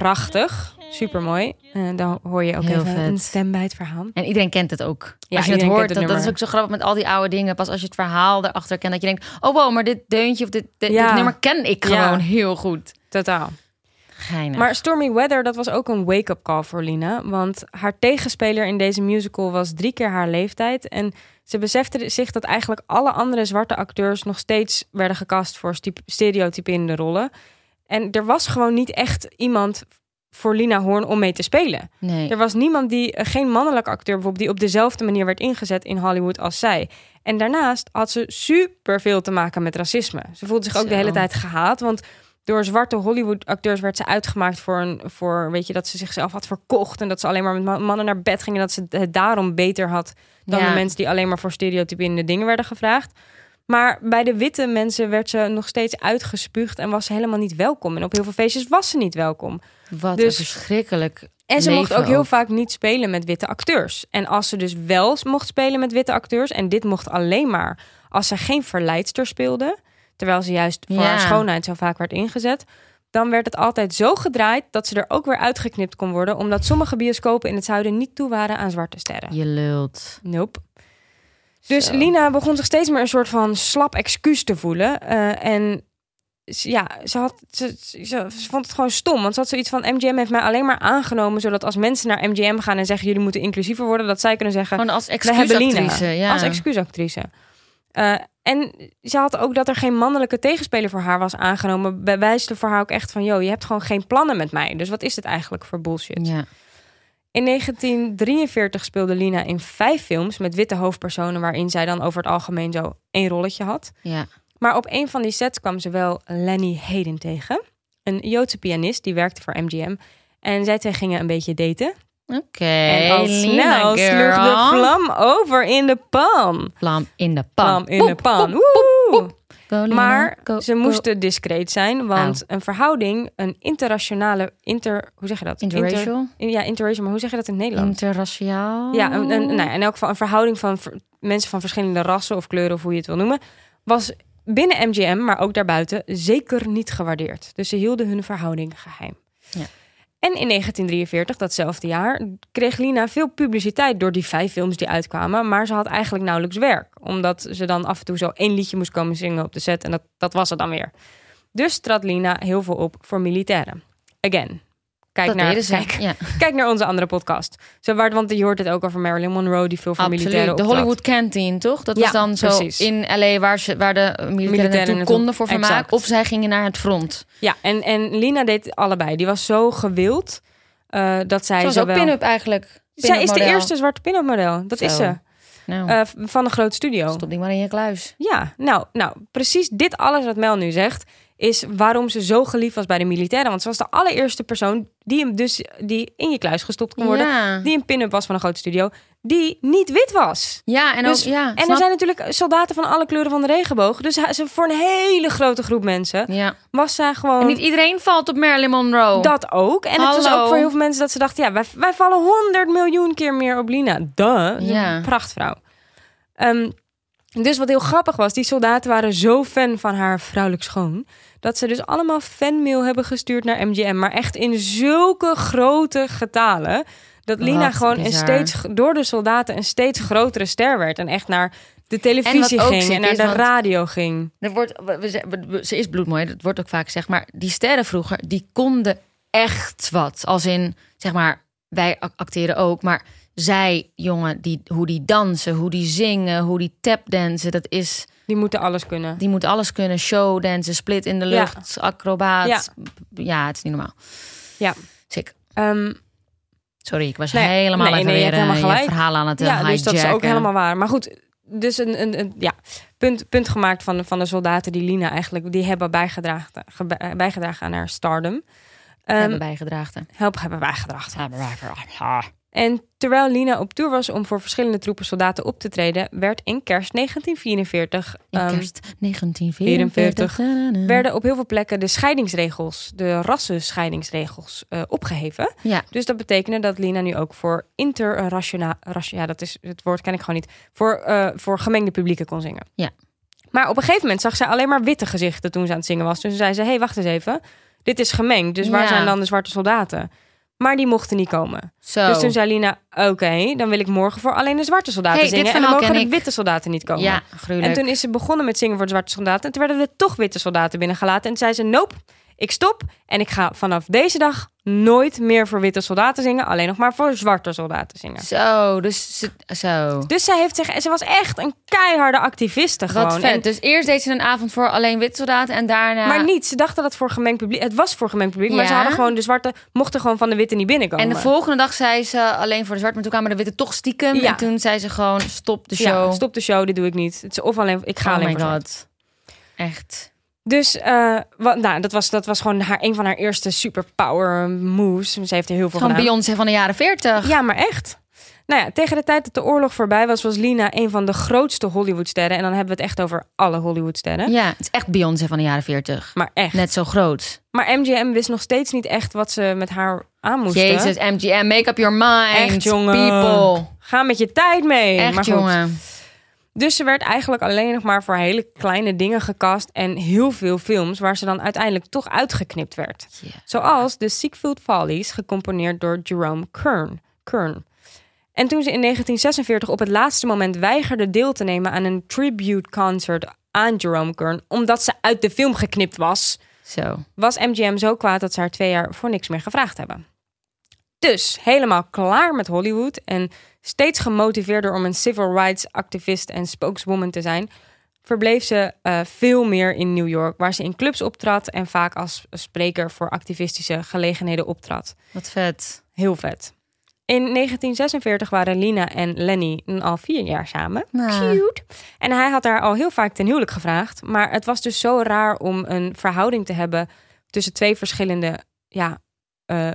Prachtig. Supermooi. En dan hoor je ook Heel vet. een stem bij het verhaal. En iedereen kent het ook. Ja, als je het hoort, het dat, dat is ook zo grappig met al die oude dingen. Pas als je het verhaal erachter kent, dat je denkt... oh wow, maar dit deuntje of dit, dit, Ja. dit nummer ken ik Ja. gewoon heel goed. Totaal. Geinig. Maar Stormy Weather, dat was ook een wake-up call voor Lina. Want haar tegenspeler in deze musical was drie keer haar leeftijd. En ze besefte zich dat eigenlijk alle andere zwarte acteurs... nog steeds werden gecast voor sti- stereotyperende rollen. En er was gewoon niet echt iemand voor Lina Hoorn om mee te spelen. nee. Er was niemand die, eh, geen mannelijke acteur bijvoorbeeld, die op dezelfde manier werd ingezet in Hollywood als zij. En daarnaast had ze super veel te maken met racisme. Ze voelde zich ook de hele tijd gehaat, want door zwarte Hollywood acteurs werd ze uitgemaakt voor een, voor weet je, dat ze zichzelf had verkocht en dat ze alleen maar met ma- mannen naar bed ging en dat ze het daarom beter had dan Ja. de mensen die alleen maar voor stereotyperende dingen werden gevraagd. Maar bij de witte mensen werd ze nog steeds uitgespuugd en was ze helemaal niet welkom. En op heel veel feestjes was ze niet welkom. Wat dus- een verschrikkelijk En ze mocht ook heel vaak niet spelen met witte acteurs. En als ze dus wel mocht spelen met witte acteurs, en dit mocht alleen maar als ze geen verleidster speelde, terwijl ze juist voor Ja. haar schoonheid zo vaak werd ingezet, dan werd het altijd zo gedraaid dat ze er ook weer uitgeknipt kon worden, omdat sommige bioscopen in het zuiden niet toe waren aan zwarte sterren. Je lult. Nope. Dus Zo. Lina begon zich steeds meer een soort van slap excuus te voelen. Eh, en ja, ze, had, ze, ze, ze vond het gewoon stom. Want ze had zoiets van... MGM heeft mij alleen maar aangenomen... zodat als mensen naar MGM gaan en zeggen... jullie moeten inclusiever worden... dat zij kunnen zeggen... Gewoon als we hebben Lina excuusactrice. Ja. als excuusactrice. Eh, en ze had ook dat er geen mannelijke tegenspeler voor haar was aangenomen... bewijste voor haar ook echt van... joh, je hebt gewoon geen plannen met mij. Dus wat is dit eigenlijk voor bullshit? Ja. In 1943 speelde Lina in vijf films met witte hoofdpersonen, waarin zij dan over het algemeen zo één rolletje had. Ja. Maar op een van die sets kwam ze wel Lenny Hayden tegen, een Joodse pianist die werkte voor MGM. En zij twee gingen een beetje daten. Oké. en al Lina snel sloeg de vlam over in de pan. Vlam in de pan. Vlam in de pan. Maar ze moesten discreet zijn, want een verhouding, een interrationale, inter, hoe zeg je dat? Interracial? Inter- ja, interracial, maar hoe zeg je dat in het Nederlands? Interraciaal? Ja, een, een, nou, in elk geval een verhouding van ver- mensen van verschillende rassen of kleuren, of hoe je het wil noemen, was binnen MGM, maar ook daarbuiten, zeker niet gewaardeerd. Dus ze hielden hun verhouding geheim. Ja. En in 1943, datzelfde jaar, kreeg Lina veel publiciteit door die vijf films die uitkwamen. Maar ze had eigenlijk nauwelijks werk. Omdat ze dan af en toe zo één liedje moest komen zingen op de set. En dat, dat was het dan weer. Dus trad Lina heel veel op voor militairen. Again. Kijk, Dat naar, kijk, ja, <laughs> kijk naar onze andere podcast. Zo, waar, want je hoort het ook over Marilyn Monroe, die veel militairen absoluut. De. Hollywood Canteen, toch? Dat Ja, was dan zo precies. in L.A. waar, ze, waar de militairen, naartoe- konden voor vermaak. exact. Of zij gingen naar het front. Ja, en, en Lina deed allebei. Die was zo gewild eh, dat zij Ze was ook pin-up eigenlijk. Zij is de eerste zwarte pin-up model. Dat Zo. is ze. Nou, Eh, van een groot studio. stop die maar in je kluis. Ja, nou, nou, precies dit alles wat Mel nu zegt, is waarom ze zo geliefd was bij de militairen. Want ze was de allereerste persoon die hem dus die in je kluis gestopt kon worden, Ja, die een pin-up was van een groot studio, die niet wit was. ja en Dus- ook... Ja, En er zijn natuurlijk soldaten van alle kleuren van de regenboog. Dus ze voor een hele grote groep mensen Ja. was zij gewoon. En niet iedereen valt op Marilyn Monroe. Dat ook. En het was ook voor heel veel mensen dat ze dachten... ja, wij, wij vallen honderd miljoen keer meer op Lina. Duh. Ja. Een prachtvrouw. Ehm, dus wat heel grappig was... die soldaten waren zo fan van haar vrouwelijk schoon... dat ze dus allemaal fanmail hebben gestuurd naar MGM. Maar echt in zulke grote getalen... dat Lina gewoon een steeds, door de soldaten een steeds grotere ster werd... en echt naar de televisie ging en naar is, de radio ging. Er wordt, ze is bloedmooi, dat wordt ook vaak gezegd. Maar die sterren vroeger, die konden echt wat. Als in, zeg maar, wij ac- acteren ook. Maar zij, jongen, die, hoe die dansen, hoe die zingen, hoe die tapdansen. Dat is, Die moeten alles kunnen. die moet alles kunnen. Showdansen, split in de Ja. lucht, acrobaat. Ja. Ja. het is niet normaal. Ja. Sick. Ehm, Sorry, ik was Nee, helemaal nee, nee, weer helemaal eh, je verhaal aan het uh, ja, dus dat is ook helemaal waar. Maar goed, dus een, een, een ja, punt, punt gemaakt van de, van de soldaten die Lina eigenlijk die hebben bijgedragen, gebe- bijgedragen aan haar stardom. Ehm, hebben bijgedragen. help hebben bijgedragen. Hebben bijgedragen. En terwijl Lina op tour was om voor verschillende troepen soldaten op te treden, werd in kerst 1944 In ehm, kerst 1944 werden op heel veel plekken de scheidingsregels, de rassenscheidingsregels, eh, opgeheven. Ja, Dus dat betekende dat Lina nu ook voor interrationaal, ja, dat is het woord ken ik gewoon niet, voor, eh, voor gemengde publieken kon zingen. Ja. Maar op een gegeven moment zag zij alleen maar witte gezichten toen ze aan het zingen was. Dus toen zei ze: hé, hey, wacht eens even, dit is gemengd. Dus waar Ja. zijn dan de zwarte soldaten? Maar die mochten niet komen. zo. Dus toen zei Lina: oké, dan wil ik morgen voor alleen de zwarte soldaten Hey, zingen. En dan mogen de ik. witte soldaten niet komen. ja, gruwelijk. En toen is ze begonnen met zingen voor de zwarte soldaten. En toen werden er toch witte soldaten binnengelaten. En toen zei ze, nope, ik stop. En ik ga vanaf deze dag nooit meer voor witte soldaten zingen. Alleen nog maar voor zwarte soldaten zingen. Zo, dus ze, zo. Dus zij heeft zich, ze was echt een keiharde activiste gewoon. Wat vet. En- dus eerst deed ze een avond voor alleen wit soldaten en daarna... Maar niet, ze dachten dat voor gemengd publiek... Het was voor gemengd publiek, maar ze hadden gewoon de zwarte... Mochten gewoon van de witte niet binnenkomen. En de volgende dag zei ze alleen voor de zwart, maar toen kwamen de witte toch stiekem. Ja. En toen zei ze gewoon, stop de show. Ja, stop de show, dit doe ik niet. Het is of alleen, ik ga oh alleen my voor zwart. god. Echt. Dus eh, wat, nou, dat, was, dat was gewoon haar, een van haar eerste superpower moves. Ze heeft er heel veel Gewoon. Beyoncé van de jaren 40. Ja, maar echt. Nou ja, tegen de tijd dat de oorlog voorbij was, was Lina een van de grootste Hollywoodsterren. En dan hebben we het echt over alle Hollywoodsterren. Ja, het is echt Beyoncé van de jaren 40. Maar echt. Net zo groot. Maar MGM wist nog steeds niet echt wat ze met haar aan moesten. Jezus, MGM, make up your mind. Echt, jongen. People. Ga met je tijd mee. Echt, maar goed. jongen. Dus ze werd eigenlijk alleen nog maar voor hele kleine dingen gecast. En heel veel films waar ze dan uiteindelijk toch uitgeknipt werd. Zoals de Siegfried Follies, gecomponeerd door Jerome Kern. Kern. En toen ze in 1946 op het laatste moment weigerde deel te nemen aan een tribute concert aan Jerome Kern, omdat ze uit de film geknipt was, Zo. was MGM zo kwaad dat ze haar twee jaar voor niks meer gevraagd hebben. Dus helemaal klaar met Hollywood en steeds gemotiveerder om een civil rights activist en spokeswoman te zijn, verbleef ze eh, veel meer in New York, waar ze in clubs optrad en vaak als spreker voor activistische gelegenheden optrad. Wat vet. Heel vet. In 1946 waren Lina en Lenny al vier jaar samen. Nou. Cute. En hij had haar al heel vaak ten huwelijk gevraagd. Maar het was dus zo raar om een verhouding te hebben tussen twee verschillende ja, eh,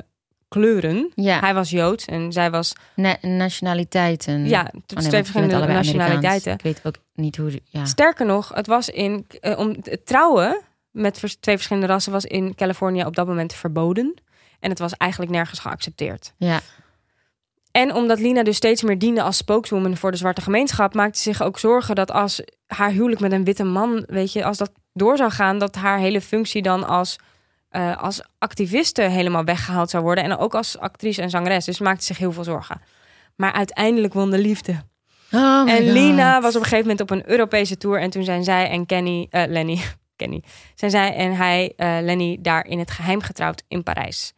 kleuren. Ja, Hij was Joods en zij was Na- nationaliteiten. ja, Oh, nee, twee bent verschillende nationaliteiten. Ik weet ook niet hoe... Ja. Sterker nog, het was in eh, om het trouwen met vers- twee verschillende rassen was in Californië op dat moment verboden. En het was eigenlijk nergens geaccepteerd. ja. En omdat Lina dus steeds meer diende als spokeswoman voor de zwarte gemeenschap, maakte ze zich ook zorgen dat als haar huwelijk met een witte man, weet je, als dat door zou gaan, dat haar hele functie dan als, eh, als activiste helemaal weggehaald zou worden. En ook als actrice en zangeres. Dus ze maakte zich heel veel zorgen. Maar uiteindelijk won de liefde. Oh en God. Lina was op een gegeven moment op een Europese tour. En toen zijn zij en Kenny, eh, Lenny, <laughs> Kenny, zijn zij en hij, eh, Lenny, daar in het geheim getrouwd in Parijs.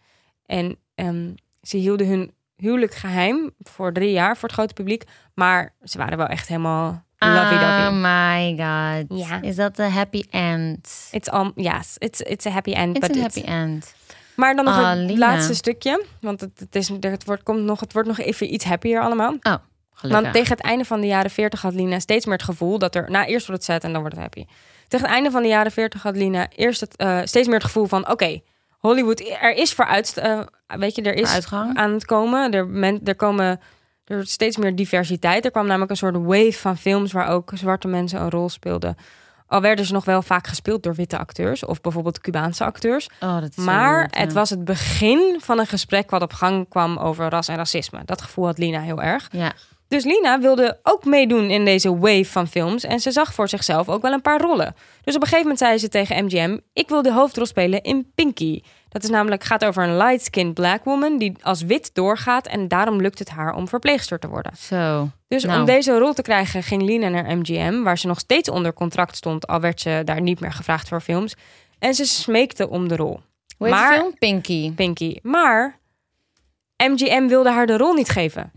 En ehm, ze hielden hun huwelijk geheim voor drie jaar voor het grote publiek. Maar ze waren wel echt helemaal lovey-dovey. Oh my god. Ja. Is dat een happy end? It's all, yes, it's, it's a happy end. It's but a it's- happy end. Maar dan nog het Lina. laatste stukje. Want het, het, is, het, wordt, komt nog, het wordt nog even iets happier allemaal. Gelukkig. Want tegen het einde van de jaren 40 had Lina steeds meer het gevoel dat er. Nou, eerst wordt het sad en dan wordt het happy. Tegen het einde van de jaren 40 had Lina eerst het, eh, steeds meer het gevoel van: oké, Hollywood, er is vooruit. eh, weet je, er is Uitgang. aan het komen. Er, men, er komen er wordt steeds meer diversiteit. Er kwam namelijk een soort wave van films waar ook zwarte mensen een rol speelden. Al werden ze nog wel vaak gespeeld door witte acteurs of bijvoorbeeld Cubaanse acteurs. Oh, dat is zo Maar weird, ja. het was het begin van een gesprek wat op gang kwam over ras en racisme. Dat gevoel had Lina heel erg. Ja. Dus Lina wilde ook meedoen in deze wave van films. En ze zag voor zichzelf ook wel een paar rollen. Dus op een gegeven moment zei ze tegen MGM... ik wil de hoofdrol spelen in Pinky. Dat is namelijk, gaat over een light-skinned black woman... die als wit doorgaat en daarom lukt het haar om verpleegster te worden. Zo. Dus Nou. om deze rol te krijgen ging Lina naar MGM... waar ze nog steeds onder contract stond... al werd ze daar niet meer gevraagd voor films. En ze smeekte om de rol. Hoe heet Maar- de film? Pinky. Pinky. Maar MGM wilde haar de rol niet geven.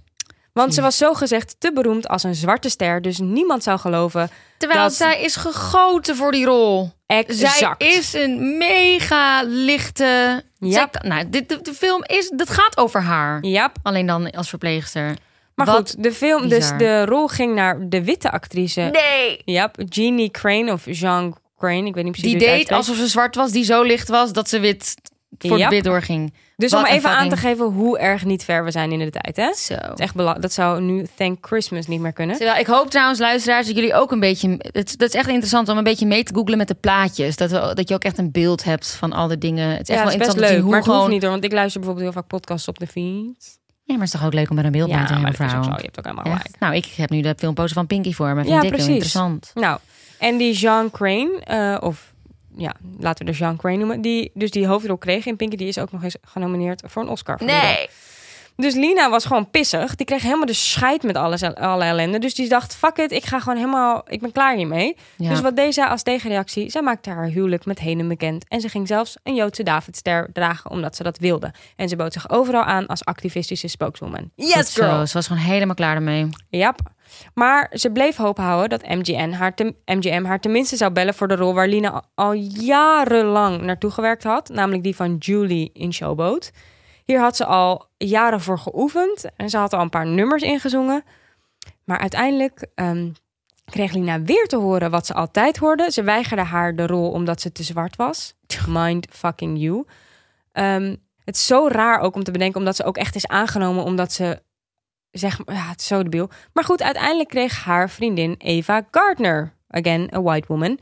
Want ze was zogezegd te beroemd als een zwarte ster, dus niemand zou geloven. Terwijl Dat- zij is gegoten voor die rol. Exact. Zij is een mega lichte... Ja. Nou, dit, de, de film is... Dat gaat over haar. Ja, Alleen dan als verpleegster. maar Wat goed, de film, dus de rol ging naar de witte actrice. Nee. Ja, Jeannie Crane of Jean Crane, ik weet niet precies Die deed alsof ze zwart was, die zo licht was dat ze wit voor het wit doorging. Dus Wat om even aan te geven hoe erg niet ver we zijn in de tijd, hè? Zo. Dat, is echt dat zou nu Thank Christmas niet meer kunnen. Terwijl ik hoop trouwens, luisteraars, dat jullie ook een beetje. Het, dat is echt interessant om een beetje mee te googlen met de plaatjes. Dat, we, dat je ook echt een beeld hebt van al die dingen. Het is echt wel is interessant te leuk, hoe maar het gewoon. hoeft niet hoor, want ik luister bijvoorbeeld heel vaak podcasts op de fiets. Ja, maar het is toch ook leuk om met een beeld bij te Ja, maar hebben, vrouw. je hebt ook helemaal gelijk. Nou, ik heb nu de filmposter van Pinky voor me. Vind Ja, ik precies. interessant. Nou, en die Jean Crane, eh, of ja, laten we de Jean Crane noemen, die dus die hoofdrol kreeg in Pinky, die is ook nog eens genomineerd voor een Oscar. rol. Dus Lina was gewoon pissig. Die kreeg helemaal de scheid met alles, alle ellende. Dus die dacht, fuck it, ik ga gewoon helemaal, ik ben klaar hiermee. Ja. Dus wat deed zij als tegenreactie? Zij maakte haar huwelijk met Henen bekend. En ze ging zelfs een Joodse Davidster dragen, omdat ze dat wilde. En ze bood zich overal aan als activistische spokeswoman. Goed Yes, zo. girl! Ze was gewoon helemaal klaar ermee. Ja. Maar ze bleef hoop houden dat MGM haar, MGM haar tenminste zou bellen voor de rol waar Lina al- al jarenlang naartoe gewerkt had. Namelijk die van Julie in Showboat. Hier had ze al jaren voor geoefend en ze had al een paar nummers ingezongen. Maar uiteindelijk ehm, kreeg Lina weer te horen wat ze altijd hoorde. Ze weigerde haar de rol omdat ze te zwart was. <laughs> Mind fucking you. Ehm, het is zo raar ook om te bedenken, omdat ze ook echt is aangenomen omdat ze zeg maar, ja, zo debiel. Maar goed, uiteindelijk kreeg haar vriendin Eva Gardner, again a white woman,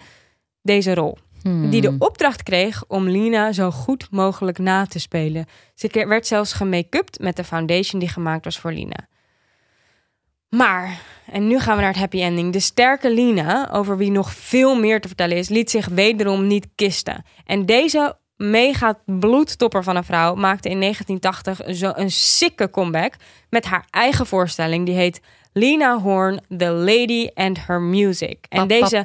deze rol. Hmm. Die de opdracht kreeg om Lina zo goed mogelijk na te spelen. Ze werd zelfs gemake-upt met de foundation die gemaakt was voor Lina. Maar, en nu gaan we naar het happy ending. De sterke Lina, over wie nog veel meer te vertellen is, liet zich wederom niet kisten. En deze mega bloedtopper van een vrouw maakte in 1980 zo een sikke comeback met haar eigen voorstelling. Die heet Lina Horn, The Lady and Her Music. En deze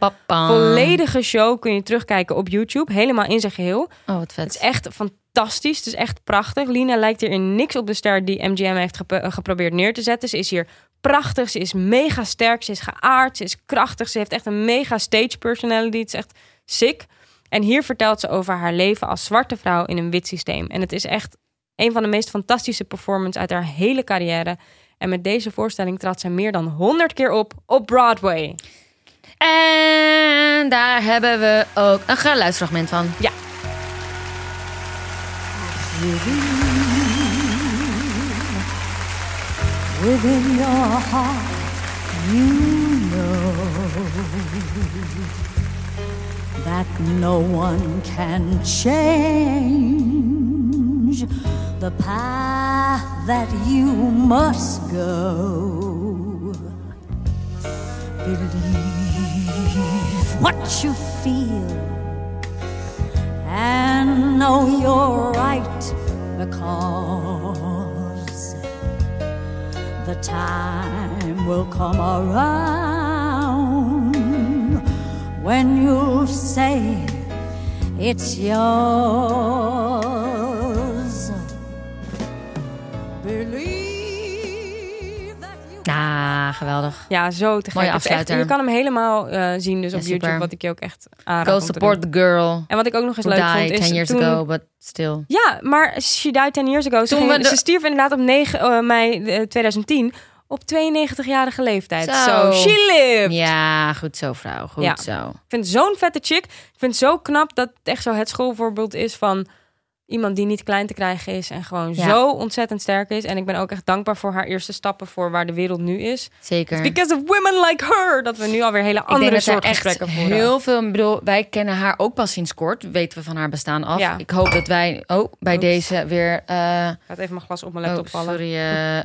volledige show kun je terugkijken op YouTube, helemaal in zijn geheel. Oh, wat vet. Het is echt fantastisch. Het is echt prachtig. Lina lijkt hier in niks op de ster die MGM heeft gep- eh, geprobeerd neer te zetten. Ze is hier prachtig. Ze is mega sterk. Ze is geaard. Ze is krachtig. Ze heeft echt een mega stage personality. Het is echt sick. En hier vertelt ze over haar leven als zwarte vrouw in een wit systeem. En het is echt Een van de meest fantastische performances uit haar hele carrière. En met deze voorstelling trad zij meer dan 100 keer op op Broadway. En daar hebben we ook een geluidsfragment van. Ja. Within your heart, you know that no one can change the path that you must go. Believe what you feel and know you're right because the time will come around when you'll say it's yours. Believe that you Ah, geweldig. Ja, zo te gek. Echt- afsluiter. je kan hem helemaal eh, zien dus Ja, op super. YouTube, wat ik je ook echt aanraad Go support the girl En wat ik ook nog eens leuk vond is 10 years toen... ago, but still. Ja, maar she died 10 years ago. Ze, Toen ging- we de- ze stierf inderdaad op 9 eh, mei eh, 2010 op 92-jarige leeftijd. Zo. So, she lived. Ja, goed zo, vrouw. Goed Ja. zo. Ik vind zo'n vette chick. Ik vind het zo knap dat het echt zo het schoolvoorbeeld is van iemand die niet klein te krijgen is en gewoon Ja. zo ontzettend sterk is. En ik ben ook echt dankbaar voor haar eerste stappen voor waar de wereld nu is. Zeker. Because of women like her, dat we nu alweer hele ik denk andere soort echt gesprekken voeren. heel veel... Ik bedoel, wij kennen haar ook pas sinds kort. Weten we van haar bestaan af. Ja. Ik hoop dat wij... Oh, bij Oeps. deze weer... eh, Ik Laat even mijn glas op mijn Oh, laptop vallen. sorry, eh,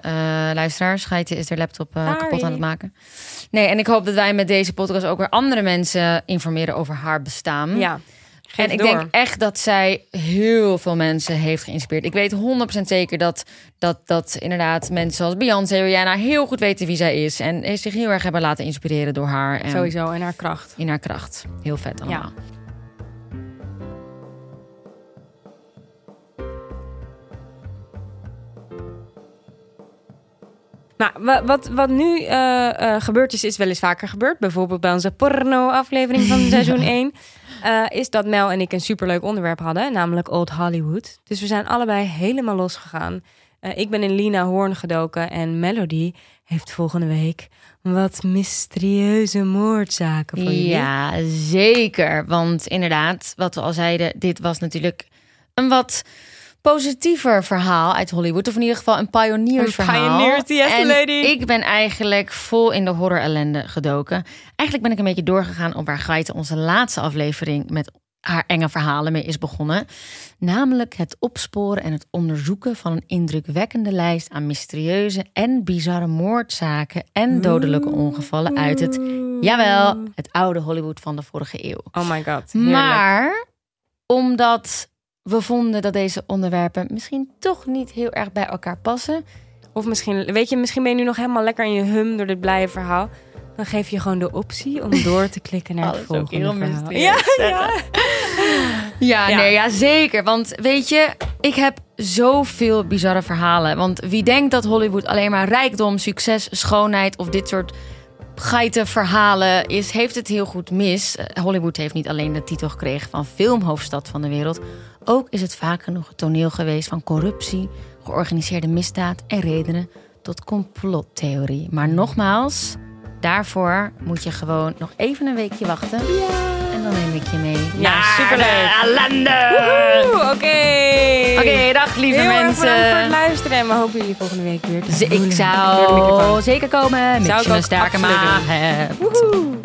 eh, luisteraars. Geitje is de laptop eh, kapot aan het maken. Nee, en ik hoop dat wij met deze podcast ook weer andere mensen informeren over haar bestaan. Ja, geef en ik door. denk echt dat zij heel veel mensen heeft geïnspireerd. Ik weet 100% zeker dat, dat, dat inderdaad mensen zoals Beyoncé, Rihanna heel goed weten wie zij is. En zich heel erg hebben laten inspireren door haar. En Sowieso, en haar kracht. In haar kracht. Heel vet allemaal. Ja. Nou, wa- wat, wat nu eh, gebeurd is, is wel eens vaker gebeurd. Bijvoorbeeld bij onze porno-aflevering van <laughs> seizoen 1. eh, is dat Mel en ik een superleuk onderwerp hadden, namelijk Old Hollywood. Dus we zijn allebei helemaal losgegaan. Ik ben in Lina Hoorn gedoken en Melody heeft volgende week wat mysterieuze moordzaken voor jullie. Ja, zeker. Want inderdaad, wat we al zeiden, dit was natuurlijk een wat positiever verhaal uit Hollywood. Of in ieder geval een pioniersverhaal. Een pioneer, yes, en lady. ik ben eigenlijk vol in de horror ellende gedoken. Eigenlijk ben ik een beetje doorgegaan op waar Gaite onze laatste aflevering met haar enge verhalen mee is begonnen. Namelijk het opsporen en het onderzoeken van een indrukwekkende lijst aan mysterieuze en bizarre moordzaken en dodelijke ongevallen uit het, jawel, het oude Hollywood van de vorige eeuw. Oh my god. heerlijk. Maar omdat we vonden dat deze onderwerpen misschien toch niet heel erg bij elkaar passen. Of misschien, weet je, misschien ben je nu nog helemaal lekker in je hum door dit blije verhaal. Dan geef je gewoon de optie om <laughs> door te klikken naar het volgende verhaal. Ja, ja. <laughs> Ja, Ja. nee, ja, zeker. Want weet je, ik heb zoveel bizarre verhalen. Want wie denkt dat Hollywood alleen maar rijkdom, succes, schoonheid of dit soort geiten verhalen is, heeft het heel goed mis. Eh, Hollywood heeft niet alleen de titel gekregen van filmhoofdstad van de wereld. Ook is het vaak genoeg het toneel geweest van corruptie, georganiseerde misdaad en redenen tot complottheorie. Maar nogmaals, daarvoor moet je gewoon nog even een weekje wachten. En dan neem ik je mee. Ja, naar superleuk. de. Oeh, Oké. Oké, dag lieve Heel erg mensen. bedankt voor het luisteren. En we hopen jullie volgende week weer te Z- ik de zou zeker komen, Zou ik een ook sterke absoluut maag hebt. Woehoe.